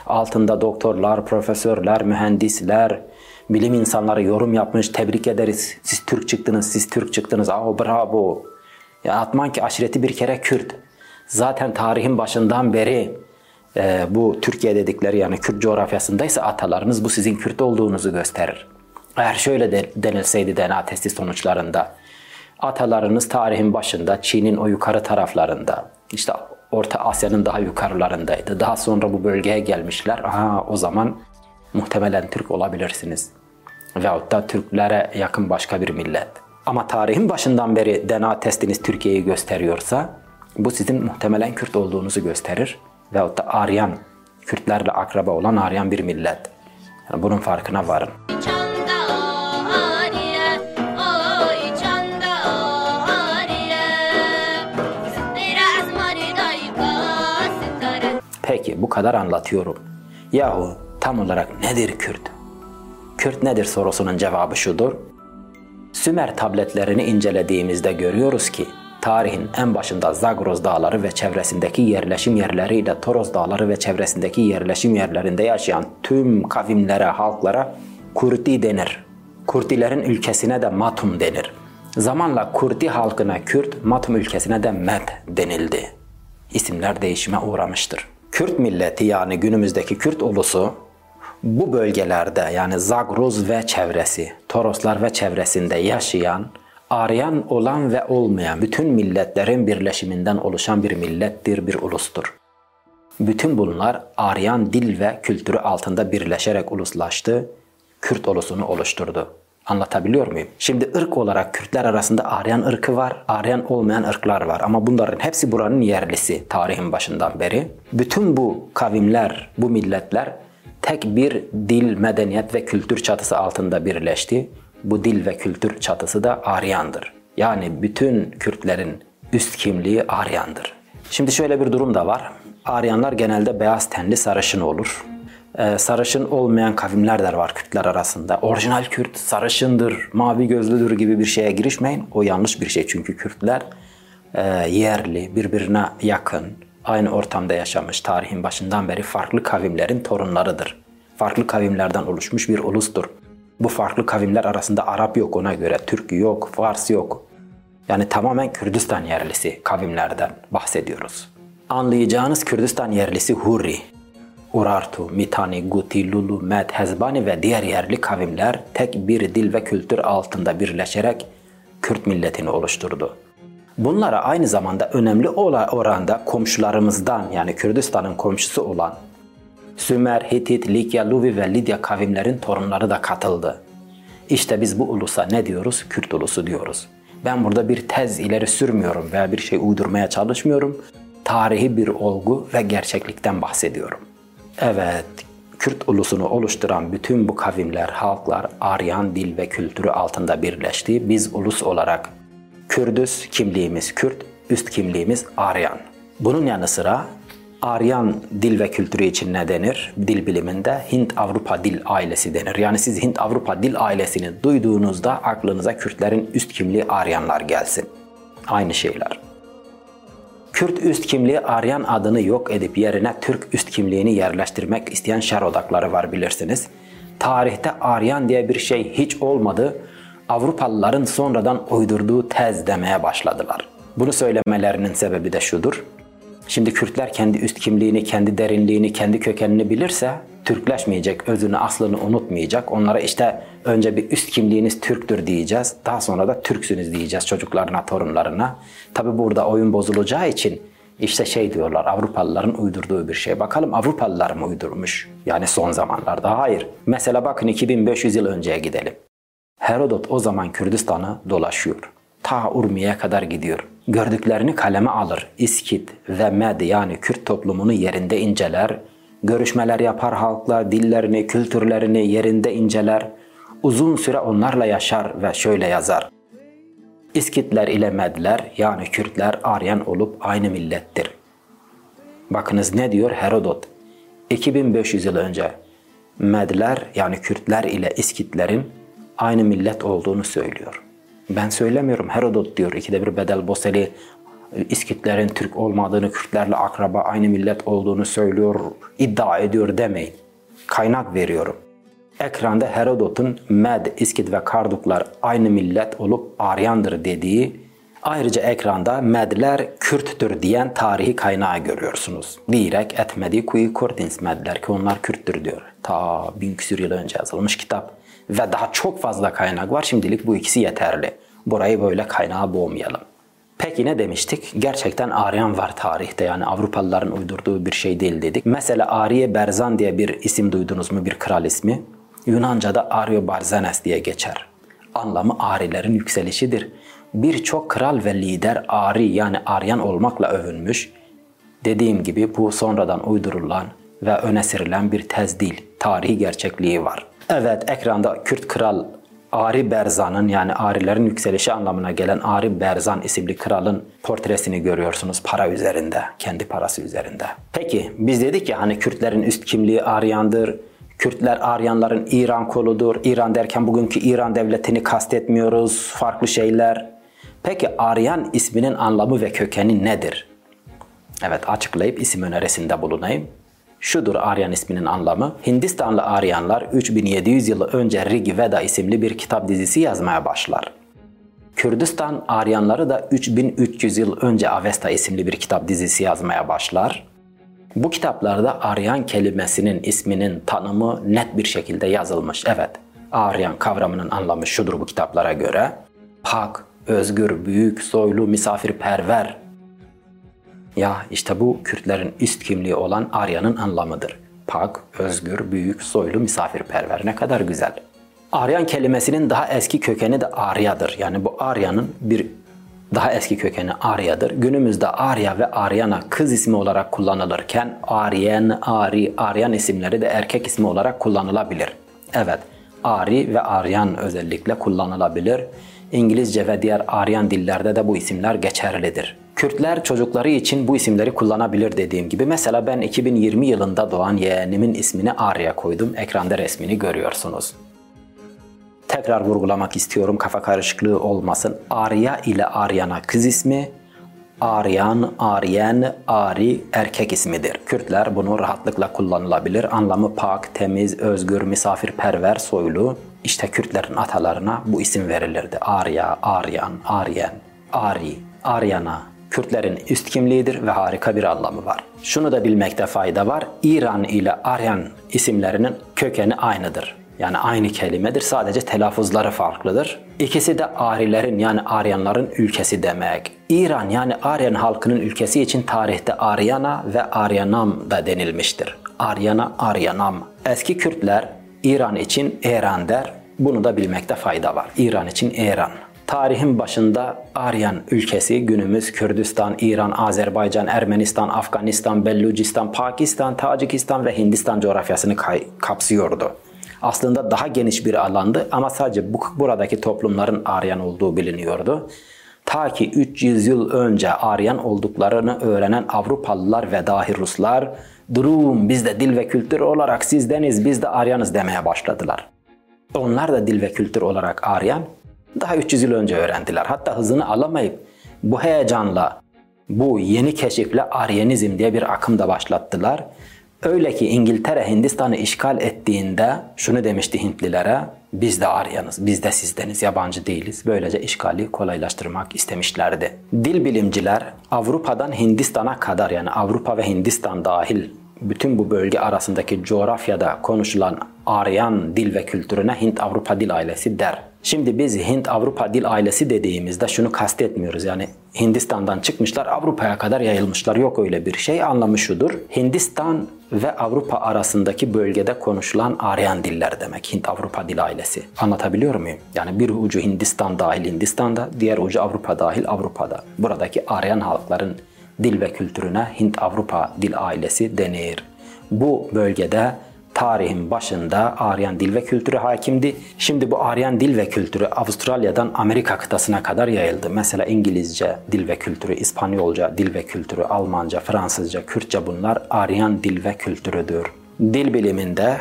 Altında doktorlar, profesörler, mühendisler, bilim insanları yorum yapmış. Tebrik ederiz. Siz Türk çıktınız, siz Türk çıktınız. Aa bravo. Ya atman ki aşireti bir kere Kürt. Zaten tarihin başından beri e, bu Türkiye dedikleri yani Kürt coğrafyasındaysa atalarınız bu sizin Kürt olduğunuzu gösterir. Eğer şöyle de denilseydi DNA testi sonuçlarında atalarınız tarihin başında Çin'in o yukarı taraflarında işte Orta Asya'nın daha yukarılarındaydı. Daha sonra bu bölgeye gelmişler. Aha o zaman muhtemelen Türk olabilirsiniz. Veyahut da Türklere yakın başka bir millet. Ama tarihin başından beri DNA testiniz Türkiye'yi gösteriyorsa bu sizin muhtemelen Kürt olduğunuzu gösterir. Veyahut da Aryan, Kürtlerle akraba olan Aryan bir millet. Yani bunun farkına varın. Peki bu kadar anlatıyorum. Yahu tam olarak nedir Kürt? Kürt nedir sorusunun cevabı şudur. Sümer tabletlerini incelediğimizde görüyoruz ki tarihin en başında Zagros dağları ve çevresindeki yerleşim yerleriyle Toros dağları ve çevresindeki yerleşim yerlerinde yaşayan tüm kavimlere, halklara Kurti denir. Kurtilerin ülkesine de Matum denir. Zamanla Kurti halkına Kürt, Matum ülkesine de Med denildi. İsimler değişime uğramıştır. Kürt milleti yani günümüzdeki Kürt ulusu bu bölgelerde yani Zagros ve çevresi, Toroslar ve çevresinde yaşayan, Aryan olan ve olmayan bütün milletlerin birleşiminden oluşan bir millettir, bir ulustur. Bütün bunlar Aryan dil ve kültürü altında birleşerek uluslaştı, Kürt ulusunu oluşturdu. Anlatabiliyor muyum? Şimdi ırk olarak Kürtler arasında Aryan ırkı var, Aryan olmayan ırklar var. Ama bunların hepsi buranın yerlisi tarihin başından beri. Bütün bu kavimler, bu milletler tek bir dil, medeniyet ve kültür çatısı altında birleşti. Bu dil ve kültür çatısı da Aryandır. Yani bütün Kürtlerin üst kimliği Aryandır. Şimdi şöyle bir durum da var. Aryanlar genelde beyaz tenli sarışın olur e, sarışın olmayan kavimler de var Kürtler arasında. Orijinal Kürt sarışındır, mavi gözlüdür gibi bir şeye girişmeyin. O yanlış bir şey çünkü Kürtler e, yerli, birbirine yakın, aynı ortamda yaşamış, tarihin başından beri farklı kavimlerin torunlarıdır. Farklı kavimlerden oluşmuş bir ulustur. Bu farklı kavimler arasında Arap yok ona göre, Türk yok, Fars yok. Yani tamamen Kürdistan yerlisi kavimlerden bahsediyoruz. Anlayacağınız Kürdistan yerlisi Hurri, Urartu, Mitani, Guti, Lulu, Med, Hezbani ve diğer yerli kavimler tek bir dil ve kültür altında birleşerek Kürt milletini oluşturdu. Bunlara aynı zamanda önemli oranda komşularımızdan yani Kürdistan'ın komşusu olan Sümer, Hitit, Likya, Luvi ve Lidya kavimlerin torunları da katıldı. İşte biz bu ulusa ne diyoruz? Kürt ulusu diyoruz. Ben burada bir tez ileri sürmüyorum veya bir şey uydurmaya çalışmıyorum. Tarihi bir olgu ve gerçeklikten bahsediyorum. Evet, Kürt ulusunu oluşturan bütün bu kavimler, halklar Aryan dil ve kültürü altında birleşti. Biz ulus olarak Kürdüz, kimliğimiz Kürt, üst kimliğimiz Aryan. Bunun yanı sıra Aryan dil ve kültürü için ne denir? Dil biliminde Hint-Avrupa dil ailesi denir. Yani siz Hint-Avrupa dil ailesini duyduğunuzda aklınıza Kürtlerin üst kimliği Aryanlar gelsin. Aynı şeyler. Kürt üst kimliği Aryan adını yok edip yerine Türk üst kimliğini yerleştirmek isteyen şer odakları var bilirsiniz. Tarihte Aryan diye bir şey hiç olmadı. Avrupalıların sonradan uydurduğu tez demeye başladılar. Bunu söylemelerinin sebebi de şudur. Şimdi Kürtler kendi üst kimliğini, kendi derinliğini, kendi kökenini bilirse Türkleşmeyecek, özünü, aslını unutmayacak. Onlara işte önce bir üst kimliğiniz Türktür diyeceğiz. Daha sonra da Türksünüz diyeceğiz çocuklarına, torunlarına. Tabi burada oyun bozulacağı için işte şey diyorlar Avrupalıların uydurduğu bir şey. Bakalım Avrupalılar mı uydurmuş? Yani son zamanlarda. Hayır. Mesela bakın 2500 yıl önceye gidelim. Herodot o zaman Kürdistan'ı dolaşıyor. Ta Urmi'ye kadar gidiyor. Gördüklerini kaleme alır. İskit ve Med yani Kürt toplumunu yerinde inceler. Görüşmeler yapar halkla, dillerini, kültürlerini yerinde inceler. Uzun süre onlarla yaşar ve şöyle yazar. İskitler ile Medler yani Kürtler Aryan olup aynı millettir. Bakınız ne diyor Herodot? 2500 yıl önce Medler yani Kürtler ile İskitlerin aynı millet olduğunu söylüyor. Ben söylemiyorum Herodot diyor. İkide bir Bedel Boseli İskitlerin Türk olmadığını, Kürtlerle akraba aynı millet olduğunu söylüyor, iddia ediyor demeyin. Kaynak veriyorum. Ekranda Herodot'un Med, İskit ve Karduklar aynı millet olup Aryandır dediği, ayrıca ekranda Medler Kürttür diyen tarihi kaynağı görüyorsunuz. Direk etmediği kuyu Kordins Medler ki onlar Kürttür diyor. Ta bin küsur yıl önce yazılmış kitap. Ve daha çok fazla kaynak var. Şimdilik bu ikisi yeterli. Burayı böyle kaynağa boğmayalım. Peki ne demiştik? Gerçekten Aryan var tarihte yani Avrupalıların uydurduğu bir şey değil dedik. Mesela Ariye Berzan diye bir isim duydunuz mu? Bir kral ismi. Yunanca'da Ario Barzanes diye geçer. Anlamı Arilerin yükselişidir. Birçok kral ve lider Ari yani Aryan olmakla övünmüş. Dediğim gibi bu sonradan uydurulan ve öne serilen bir tez değil. Tarihi gerçekliği var. Evet ekranda Kürt kral Ari Berzan'ın yani Arilerin yükselişi anlamına gelen Ari Berzan isimli kralın portresini görüyorsunuz para üzerinde, kendi parası üzerinde. Peki biz dedik ya hani Kürtlerin üst kimliği Aryandır, Kürtler Aryanların İran koludur. İran derken bugünkü İran devletini kastetmiyoruz, farklı şeyler. Peki Aryan isminin anlamı ve kökeni nedir? Evet açıklayıp isim önerisinde bulunayım. Şudur Aryan isminin anlamı. Hindistanlı Aryanlar 3700 yıl önce Rig Veda isimli bir kitap dizisi yazmaya başlar. Kürdistan Aryanları da 3300 yıl önce Avesta isimli bir kitap dizisi yazmaya başlar. Bu kitaplarda Aryan kelimesinin isminin tanımı net bir şekilde yazılmış. Evet, Aryan kavramının anlamı şudur bu kitaplara göre. Pak, özgür, büyük, soylu, misafirperver, ya işte bu Kürtlerin üst kimliği olan Arya'nın anlamıdır. Pak, özgür, büyük, soylu, misafirperver. Ne kadar güzel. Aryan kelimesinin daha eski kökeni de Arya'dır. Yani bu Arya'nın bir daha eski kökeni Arya'dır. Günümüzde Arya ve Aryana kız ismi olarak kullanılırken Aryen, Ari, Aryan isimleri de erkek ismi olarak kullanılabilir. Evet, Ari ve Aryan özellikle kullanılabilir. İngilizce ve diğer Aryan dillerde de bu isimler geçerlidir. Kürtler çocukları için bu isimleri kullanabilir dediğim gibi. Mesela ben 2020 yılında doğan yeğenimin ismini Arya koydum. Ekranda resmini görüyorsunuz. Tekrar vurgulamak istiyorum kafa karışıklığı olmasın. Arya ile Aryana kız ismi, Aryan, Aryen, Ari erkek ismidir. Kürtler bunu rahatlıkla kullanılabilir. Anlamı pak, temiz, özgür, misafirperver, soylu. İşte Kürtlerin atalarına bu isim verilirdi. Arya, Aryan, Aryen, Ari, Aryana, Kürtlerin üst kimliğidir ve harika bir anlamı var. Şunu da bilmekte fayda var. İran ile Aryan isimlerinin kökeni aynıdır. Yani aynı kelimedir. Sadece telaffuzları farklıdır. İkisi de Arilerin yani Aryanların ülkesi demek. İran yani Aryan halkının ülkesi için tarihte Aryana ve Aryanam da denilmiştir. Aryana, Aryanam. Eski Kürtler İran için Eran der. Bunu da bilmekte fayda var. İran için Eran. Tarihin başında Aryan ülkesi günümüz Kürdistan, İran, Azerbaycan, Ermenistan, Afganistan, Bellucistan, Pakistan, Tacikistan ve Hindistan coğrafyasını kapsıyordu. Aslında daha geniş bir alandı ama sadece bu, buradaki toplumların Aryan olduğu biliniyordu. Ta ki 300 yıl önce Aryan olduklarını öğrenen Avrupalılar ve dahi Ruslar durum biz de dil ve kültür olarak sizdeniz biz de Aryanız demeye başladılar. Onlar da dil ve kültür olarak Aryan, daha 300 yıl önce öğrendiler. Hatta hızını alamayıp bu heyecanla, bu yeni keşifle Aryanizm diye bir akım da başlattılar. Öyle ki İngiltere Hindistan'ı işgal ettiğinde şunu demişti Hintlilere, biz de Aryanız, biz de sizdeniz, yabancı değiliz. Böylece işgali kolaylaştırmak istemişlerdi. Dil bilimciler Avrupa'dan Hindistan'a kadar yani Avrupa ve Hindistan dahil bütün bu bölge arasındaki coğrafyada konuşulan Aryan dil ve kültürüne Hint-Avrupa dil ailesi der. Şimdi biz Hint-Avrupa dil ailesi dediğimizde şunu kastetmiyoruz. Yani Hindistan'dan çıkmışlar Avrupa'ya kadar yayılmışlar. Yok öyle bir şey. Anlamı şudur. Hindistan ve Avrupa arasındaki bölgede konuşulan Aryan diller demek. Hint-Avrupa dil ailesi. Anlatabiliyor muyum? Yani bir ucu Hindistan dahil Hindistan'da, diğer ucu Avrupa dahil Avrupa'da. Buradaki Aryan halkların dil ve kültürüne Hint-Avrupa dil ailesi denir. Bu bölgede tarihin başında Aryan dil ve kültürü hakimdi. Şimdi bu Aryan dil ve kültürü Avustralya'dan Amerika kıtasına kadar yayıldı. Mesela İngilizce dil ve kültürü, İspanyolca dil ve kültürü, Almanca, Fransızca, Kürtçe bunlar Aryan dil ve kültürüdür. Dil biliminde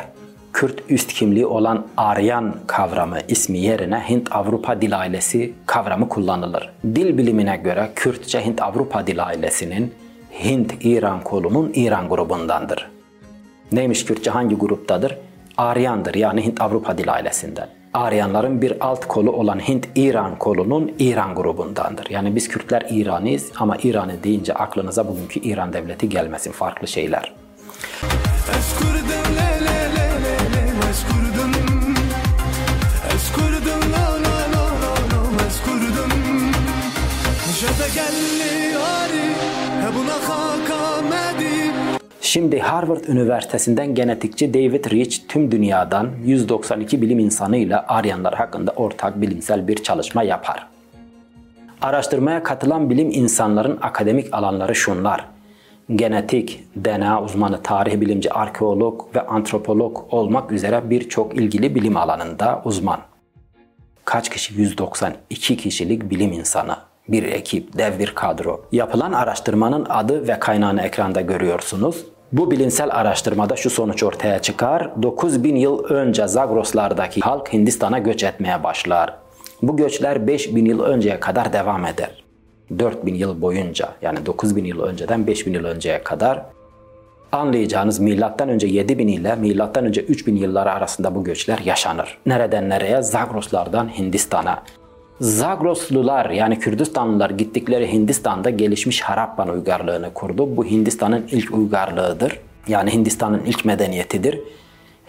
Kürt üst kimliği olan Aryan kavramı ismi yerine Hint-Avrupa dil ailesi kavramı kullanılır. Dil bilimine göre Kürtçe Hint-Avrupa dil ailesinin Hint-İran kolunun İran grubundandır. Neymiş Kürtçe hangi gruptadır? Aryandır yani Hint-Avrupa dil ailesinden. Aryanların bir alt kolu olan Hint-İran kolunun İran grubundandır. Yani biz Kürtler İranıyız ama İran'ı deyince aklınıza bugünkü İran devleti gelmesin farklı şeyler. Şimdi Harvard Üniversitesi'nden genetikçi David Rich tüm dünyadan 192 bilim insanıyla Aryanlar hakkında ortak bilimsel bir çalışma yapar. Araştırmaya katılan bilim insanların akademik alanları şunlar. Genetik, DNA uzmanı, tarih bilimci, arkeolog ve antropolog olmak üzere birçok ilgili bilim alanında uzman. Kaç kişi? 192 kişilik bilim insanı bir ekip, dev bir kadro. Yapılan araştırmanın adı ve kaynağını ekranda görüyorsunuz. Bu bilimsel araştırmada şu sonuç ortaya çıkar. 9000 yıl önce Zagroslardaki halk Hindistan'a göç etmeye başlar. Bu göçler 5000 yıl önceye kadar devam eder. 4000 yıl boyunca yani 9000 yıl önceden 5000 yıl önceye kadar anlayacağınız milattan önce 7000 ile milattan önce 3000 yılları arasında bu göçler yaşanır. Nereden nereye? Zagroslardan Hindistan'a. Zagroslular yani Kürdistanlılar gittikleri Hindistan'da gelişmiş Harappan uygarlığını kurdu. Bu Hindistan'ın ilk uygarlığıdır. Yani Hindistan'ın ilk medeniyetidir.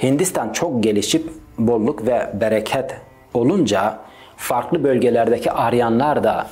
Hindistan çok gelişip bolluk ve bereket olunca farklı bölgelerdeki Aryanlar da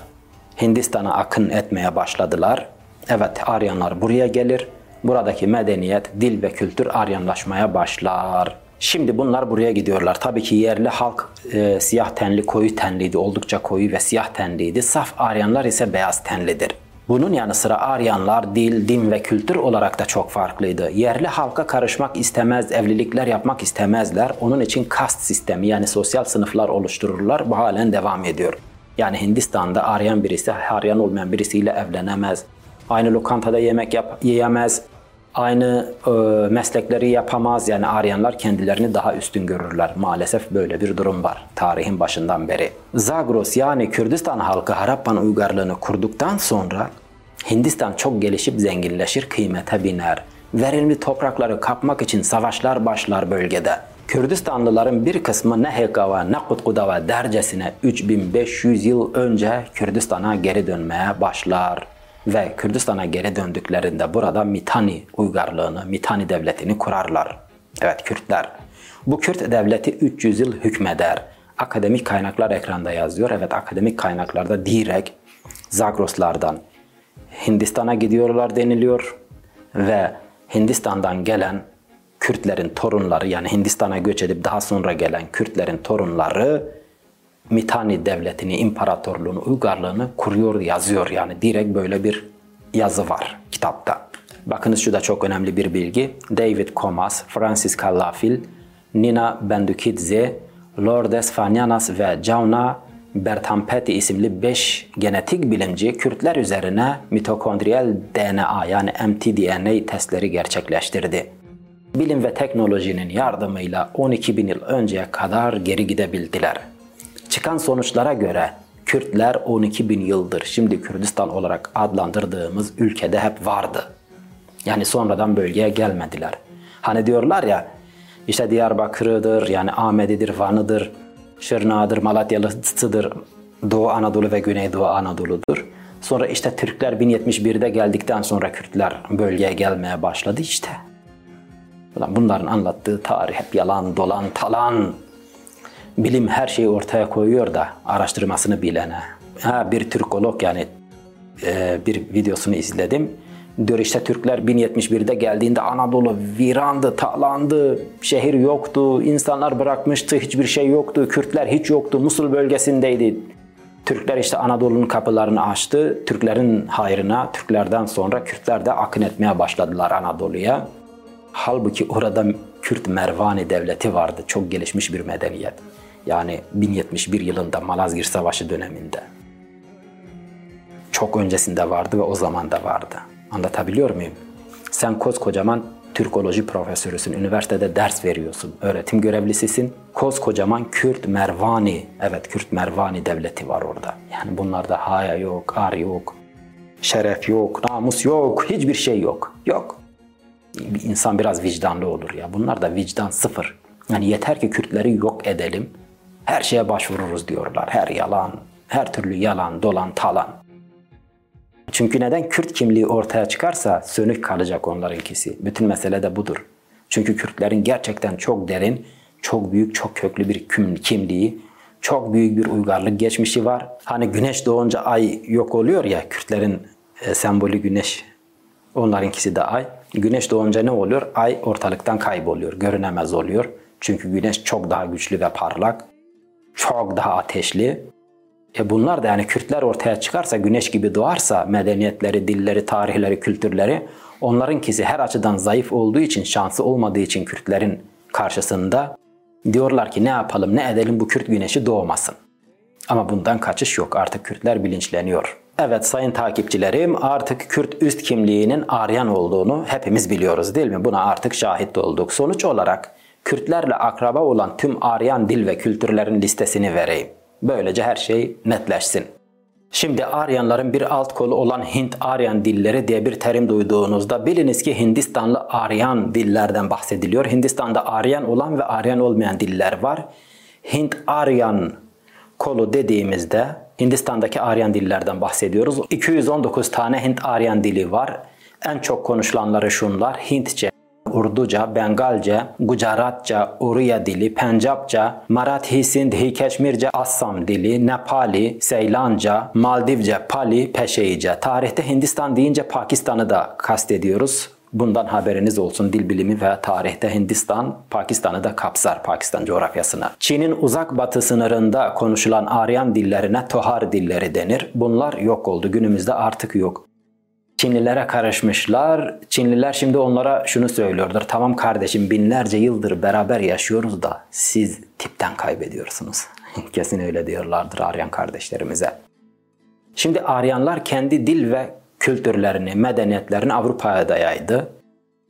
Hindistan'a akın etmeye başladılar. Evet Aryanlar buraya gelir. Buradaki medeniyet, dil ve kültür Aryanlaşmaya başlar. Şimdi bunlar buraya gidiyorlar. Tabii ki yerli halk e, siyah tenli, koyu tenliydi. Oldukça koyu ve siyah tenliydi. Saf Aryanlar ise beyaz tenlidir. Bunun yanı sıra Aryanlar dil, din ve kültür olarak da çok farklıydı. Yerli halka karışmak istemez, evlilikler yapmak istemezler. Onun için kast sistemi yani sosyal sınıflar oluştururlar. Bu halen devam ediyor. Yani Hindistan'da Aryan birisi Aryan olmayan birisiyle evlenemez. Aynı lokantada yemek yap yiyemez aynı e, meslekleri yapamaz. Yani Aryanlar kendilerini daha üstün görürler. Maalesef böyle bir durum var tarihin başından beri. Zagros yani Kürdistan halkı Harappan uygarlığını kurduktan sonra Hindistan çok gelişip zenginleşir, kıymete biner. Verimli toprakları kapmak için savaşlar başlar bölgede. Kürdistanlıların bir kısmı ne Hekava ne Kutkudava dercesine 3500 yıl önce Kürdistan'a geri dönmeye başlar ve Kürdistan'a geri döndüklerinde burada Mitani uygarlığını, Mitani devletini kurarlar. Evet Kürtler. Bu Kürt devleti 300 yıl hükmeder. Akademik kaynaklar ekranda yazıyor. Evet akademik kaynaklarda direkt Zagroslardan Hindistan'a gidiyorlar deniliyor ve Hindistan'dan gelen Kürtlerin torunları yani Hindistan'a göç edip daha sonra gelen Kürtlerin torunları Mitani devletini, imparatorluğunu, uygarlığını kuruyor, yazıyor. Yani direkt böyle bir yazı var kitapta. Bakınız şu da çok önemli bir bilgi. David Comas, Francis Calafil, Nina Bendukidze, Lourdes Fanyanas ve Jauna Bertampeti isimli 5 genetik bilimci Kürtler üzerine mitokondriyal DNA yani mtDNA testleri gerçekleştirdi. Bilim ve teknolojinin yardımıyla 12 bin yıl önceye kadar geri gidebildiler. Çıkan sonuçlara göre Kürtler 12 bin yıldır şimdi Kürdistan olarak adlandırdığımız ülkede hep vardı. Yani sonradan bölgeye gelmediler. Hani diyorlar ya işte Diyarbakır'ıdır, yani Ahmedi'dir, Van'ıdır, Şırnak'ıdır, Malatyalısıdır, Doğu Anadolu ve Güneydoğu Anadolu'dur. Sonra işte Türkler 1071'de geldikten sonra Kürtler bölgeye gelmeye başladı işte. Bunların anlattığı tarih hep yalan, dolan, talan. Bilim her şeyi ortaya koyuyor da araştırmasını bilene. Ha, bir Türkolog yani e, bir videosunu izledim. Diyor Türkler 1071'de geldiğinde Anadolu virandı, talandı, şehir yoktu, insanlar bırakmıştı, hiçbir şey yoktu, Kürtler hiç yoktu, Musul bölgesindeydi. Türkler işte Anadolu'nun kapılarını açtı. Türklerin hayrına, Türklerden sonra Kürtler de akın etmeye başladılar Anadolu'ya. Halbuki orada Kürt Mervani devleti vardı. Çok gelişmiş bir medeniyet. Yani 1071 yılında Malazgirt Savaşı döneminde. Çok öncesinde vardı ve o zaman da vardı. Anlatabiliyor muyum? Sen koskocaman Türkoloji profesörüsün, üniversitede ders veriyorsun, öğretim görevlisisin. Koskocaman Kürt Mervani, evet Kürt Mervani devleti var orada. Yani bunlarda haya yok, ar yok, şeref yok, namus yok, hiçbir şey yok. Yok. İnsan biraz vicdanlı olur ya. Bunlar da vicdan sıfır. Yani yeter ki Kürtleri yok edelim. Her şeye başvururuz diyorlar. Her yalan, her türlü yalan, dolan, talan. Çünkü neden Kürt kimliği ortaya çıkarsa sönük kalacak onlarınkisi. Bütün mesele de budur. Çünkü Kürtlerin gerçekten çok derin, çok büyük, çok köklü bir kimliği, çok büyük bir uygarlık geçmişi var. Hani güneş doğunca ay yok oluyor ya, Kürtlerin e, sembolü güneş, onlarınkisi de ay. Güneş doğunca ne oluyor? Ay ortalıktan kayboluyor, görünemez oluyor. Çünkü güneş çok daha güçlü ve parlak, çok daha ateşli. E bunlar da yani Kürtler ortaya çıkarsa, güneş gibi doğarsa medeniyetleri, dilleri, tarihleri, kültürleri onlarınkisi her açıdan zayıf olduğu için, şansı olmadığı için Kürtlerin karşısında diyorlar ki ne yapalım, ne edelim bu Kürt güneşi doğmasın. Ama bundan kaçış yok. Artık Kürtler bilinçleniyor. Evet sayın takipçilerim artık Kürt üst kimliğinin Aryan olduğunu hepimiz biliyoruz değil mi? Buna artık şahit olduk. Sonuç olarak Kürtlerle akraba olan tüm Aryan dil ve kültürlerin listesini vereyim. Böylece her şey netleşsin. Şimdi Aryanların bir alt kolu olan Hint-Aryan dilleri diye bir terim duyduğunuzda biliniz ki Hindistanlı Aryan dillerden bahsediliyor. Hindistan'da Aryan olan ve Aryan olmayan diller var. Hint-Aryan kolu dediğimizde Hindistan'daki Aryan dillerden bahsediyoruz. 219 tane Hint-Aryan dili var. En çok konuşulanları şunlar. Hintçe, Urduca, Bengalce, Gujaratça, Uriya dili, Pencapça, Marathi, Sindhi, Keşmirce, Assam dili, Nepali, Seylanca, Maldivce, Pali, Peşeyice. Tarihte Hindistan deyince Pakistan'ı da kastediyoruz. Bundan haberiniz olsun dil bilimi ve tarihte Hindistan, Pakistan'ı da kapsar Pakistan coğrafyasına. Çin'in uzak batı sınırında konuşulan Aryan dillerine Tohar dilleri denir. Bunlar yok oldu. Günümüzde artık yok. Çinlilere karışmışlar. Çinliler şimdi onlara şunu söylüyordur. Tamam kardeşim binlerce yıldır beraber yaşıyoruz da siz tipten kaybediyorsunuz. (laughs) Kesin öyle diyorlardır Aryan kardeşlerimize. Şimdi Aryanlar kendi dil ve kültürlerini, medeniyetlerini Avrupa'ya da yaydı.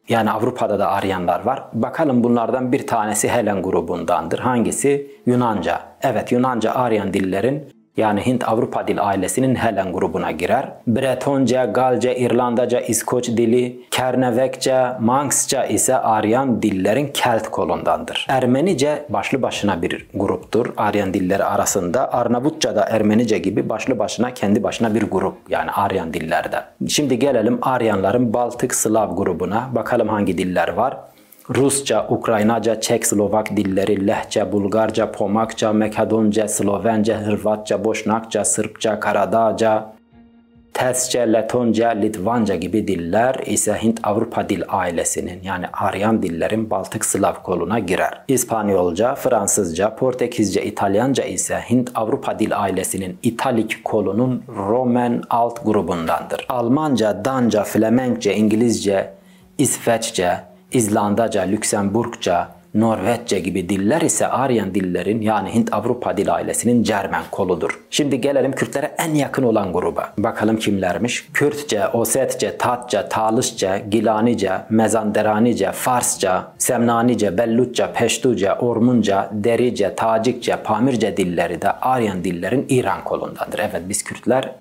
Yani Avrupa'da da Aryanlar var. Bakalım bunlardan bir tanesi Helen grubundandır. Hangisi? Yunanca. Evet Yunanca Aryan dillerin yani Hint-Avrupa dil ailesinin Helen grubuna girer. Bretonca, Galce, İrlandaca, İskoç dili, Kernevekçe, Manxça ise Aryan dillerin Kelt kolundandır. Ermenice başlı başına bir gruptur Aryan dilleri arasında. Arnavutça da Ermenice gibi başlı başına kendi başına bir grup yani Aryan dillerde. Şimdi gelelim Aryanların Baltık Slav grubuna. Bakalım hangi diller var. Rusça, Ukraynaca, Çek, Slovak dilleri, Lehçe, Bulgarca, Pomakça, Makedonca, Slovence, Hırvatça, Boşnakça, Sırpça, Karadağca, Tesçe, Letonca, Litvanca gibi diller ise Hint-Avrupa dil ailesinin yani Aryan dillerin Baltık Slav koluna girer. İspanyolca, Fransızca, Portekizce, İtalyanca ise Hint-Avrupa dil ailesinin İtalik kolunun Roman alt grubundandır. Almanca, Danca, Flemenkçe, İngilizce, İsveççe, İzlandaca, Lüksemburgca, Norveççe gibi diller ise Aryan dillerin yani Hint-Avrupa dil ailesinin Cermen koludur. Şimdi gelelim Kürtlere en yakın olan gruba. Bakalım kimlermiş? Kürtçe, Osetçe, Tatça, Talışça, Gilanice, Mezanderanice, Farsça, Semnanice, Bellutça, Peştuca, Ormunca, Derice, Tacikçe, Pamirce dilleri de Aryan dillerin İran kolundandır. Evet biz Kürtler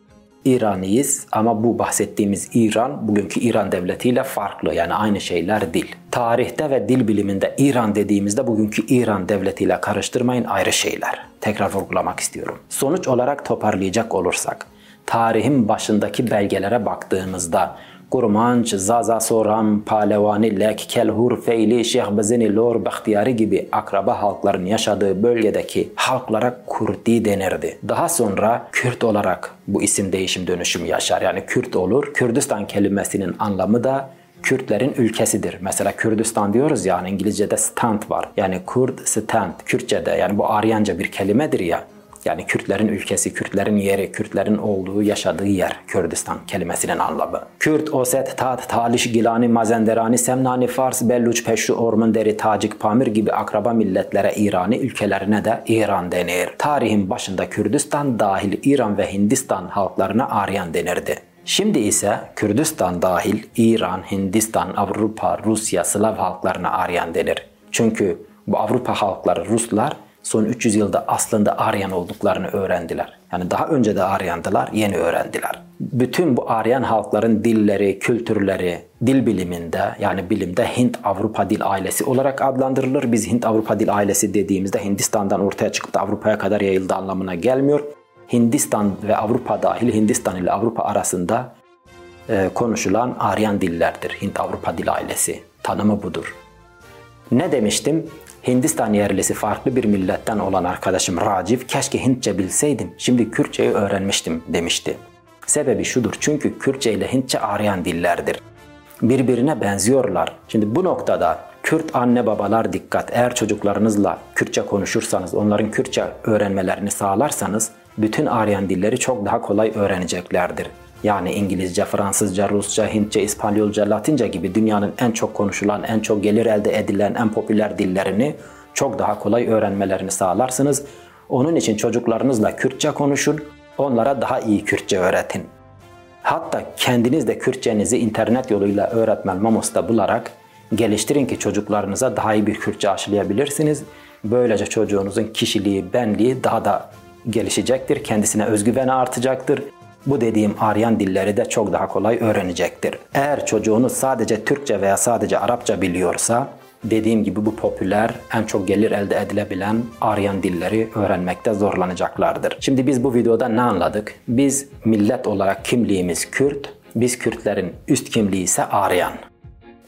İraniyiz ama bu bahsettiğimiz İran bugünkü İran devletiyle farklı yani aynı şeyler değil. Tarihte ve dil biliminde İran dediğimizde bugünkü İran devletiyle karıştırmayın ayrı şeyler. Tekrar vurgulamak istiyorum. Sonuç olarak toparlayacak olursak tarihin başındaki belgelere baktığımızda Kurmanç, Zaza Soram, Palevani, Lek, Kelhur, Feyli, Şeyh Bezeni, Lor, Bahtiyari gibi akraba halkların yaşadığı bölgedeki halklara Kurdi denirdi. Daha sonra Kürt olarak bu isim değişim dönüşüm yaşar. Yani Kürt olur. Kürdistan kelimesinin anlamı da Kürtlerin ülkesidir. Mesela Kürdistan diyoruz ya, yani İngilizce'de stand var. Yani Kurd stand, Kürtçe'de yani bu Aryanca bir kelimedir ya. Yani Kürtlerin ülkesi, Kürtlerin yeri, Kürtlerin olduğu, yaşadığı yer Kürdistan kelimesinin anlamı. Kürt, Oset, Tat, Taliş, Gilani, Mazenderani, Semnani, Fars, Belluç, Peşru, Ormunderi, Tacik, Pamir gibi akraba milletlere İrani ülkelerine de İran denir. Tarihin başında Kürdistan dahil İran ve Hindistan halklarına Aryan denirdi. Şimdi ise Kürdistan dahil İran, Hindistan, Avrupa, Rusya, Slav halklarına Aryan denir. Çünkü bu Avrupa halkları Ruslar son 300 yılda aslında Aryan olduklarını öğrendiler. Yani daha önce de Aryandılar, yeni öğrendiler. Bütün bu Aryan halkların dilleri, kültürleri, dil biliminde yani bilimde Hint-Avrupa dil ailesi olarak adlandırılır. Biz Hint-Avrupa dil ailesi dediğimizde Hindistan'dan ortaya çıkıp da Avrupa'ya kadar yayıldı anlamına gelmiyor. Hindistan ve Avrupa dahil Hindistan ile Avrupa arasında e, konuşulan Aryan dillerdir. Hint-Avrupa dil ailesi. Tanımı budur. Ne demiştim? Hindistan yerlisi farklı bir milletten olan arkadaşım Racif keşke Hintçe bilseydim şimdi Kürtçeyi öğrenmiştim demişti. Sebebi şudur çünkü Kürtçe ile Hintçe arayan dillerdir. Birbirine benziyorlar. Şimdi bu noktada Kürt anne babalar dikkat. Eğer çocuklarınızla Kürtçe konuşursanız, onların Kürtçe öğrenmelerini sağlarsanız bütün arayan dilleri çok daha kolay öğreneceklerdir. Yani İngilizce, Fransızca, Rusça, Hintçe, İspanyolca, Latince gibi dünyanın en çok konuşulan, en çok gelir elde edilen, en popüler dillerini çok daha kolay öğrenmelerini sağlarsınız. Onun için çocuklarınızla Kürtçe konuşun, onlara daha iyi Kürtçe öğretin. Hatta kendiniz de Kürtçenizi internet yoluyla öğretmen Mamos'ta bularak geliştirin ki çocuklarınıza daha iyi bir Kürtçe aşılayabilirsiniz. Böylece çocuğunuzun kişiliği, benliği daha da gelişecektir, kendisine özgüveni artacaktır bu dediğim Aryan dilleri de çok daha kolay öğrenecektir. Eğer çocuğunuz sadece Türkçe veya sadece Arapça biliyorsa dediğim gibi bu popüler, en çok gelir elde edilebilen Aryan dilleri öğrenmekte zorlanacaklardır. Şimdi biz bu videoda ne anladık? Biz millet olarak kimliğimiz Kürt, biz Kürtlerin üst kimliği ise Aryan.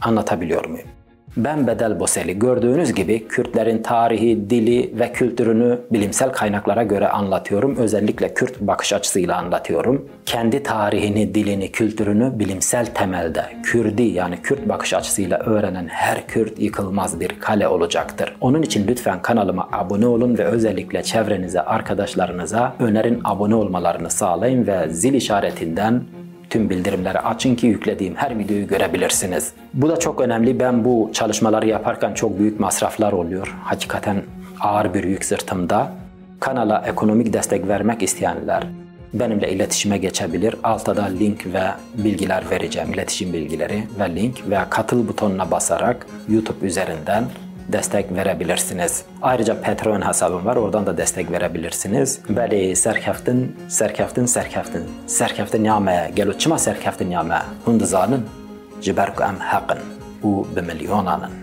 Anlatabiliyor muyum? Ben Bedel Boseli. Gördüğünüz gibi Kürtlerin tarihi, dili ve kültürünü bilimsel kaynaklara göre anlatıyorum. Özellikle Kürt bakış açısıyla anlatıyorum. Kendi tarihini, dilini, kültürünü bilimsel temelde Kürdi yani Kürt bakış açısıyla öğrenen her Kürt yıkılmaz bir kale olacaktır. Onun için lütfen kanalıma abone olun ve özellikle çevrenize, arkadaşlarınıza önerin abone olmalarını sağlayın ve zil işaretinden tüm bildirimleri açın ki yüklediğim her videoyu görebilirsiniz. Bu da çok önemli. Ben bu çalışmaları yaparken çok büyük masraflar oluyor. Hakikaten ağır bir yük sırtımda. Kanala ekonomik destek vermek isteyenler benimle iletişime geçebilir. Altta da link ve bilgiler vereceğim, iletişim bilgileri ve link ve katıl butonuna basarak YouTube üzerinden destek verebilirsiniz. Ayrıca Patreon hesabım var. Oradan da destek verebilirsiniz. Bəli, sərkəftin, sərkəftin, sərkəftin. Sərkəftin yamə, gəlo çima sərkəftin yamə. Hunduzanın jiberku em haqın. U bimilyonanın. Música